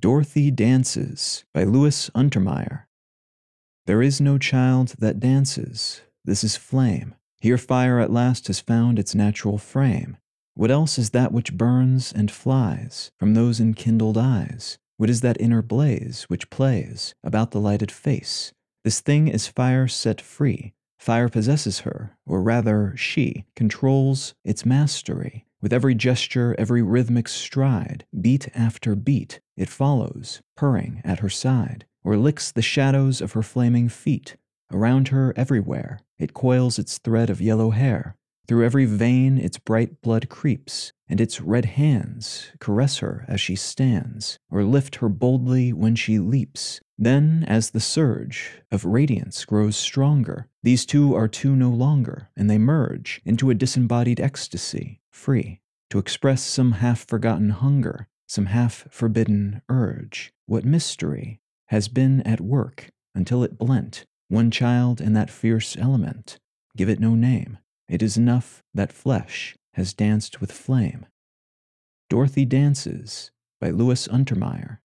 Dorothy Dances by Louis Untermeyer. There is no child that dances. This is flame. Here fire at last has found its natural frame. What else is that which burns and flies from those enkindled eyes? What is that inner blaze which plays about the lighted face? This thing is fire set free. Fire possesses her, or rather, she controls its mastery. With every gesture, every rhythmic stride, beat after beat, it follows, purring at her side, or licks the shadows of her flaming feet. Around her, everywhere, it coils its thread of yellow hair. Through every vein, its bright blood creeps, and its red hands caress her as she stands, or lift her boldly when she leaps. Then, as the surge of radiance grows stronger, these two are two no longer, and they merge into a disembodied ecstasy, free to express some half forgotten hunger, some half forbidden urge. What mystery has been at work until it blent one child in that fierce element? Give it no name. It is enough that flesh has danced with flame. Dorothy Dances by Louis Untermeyer.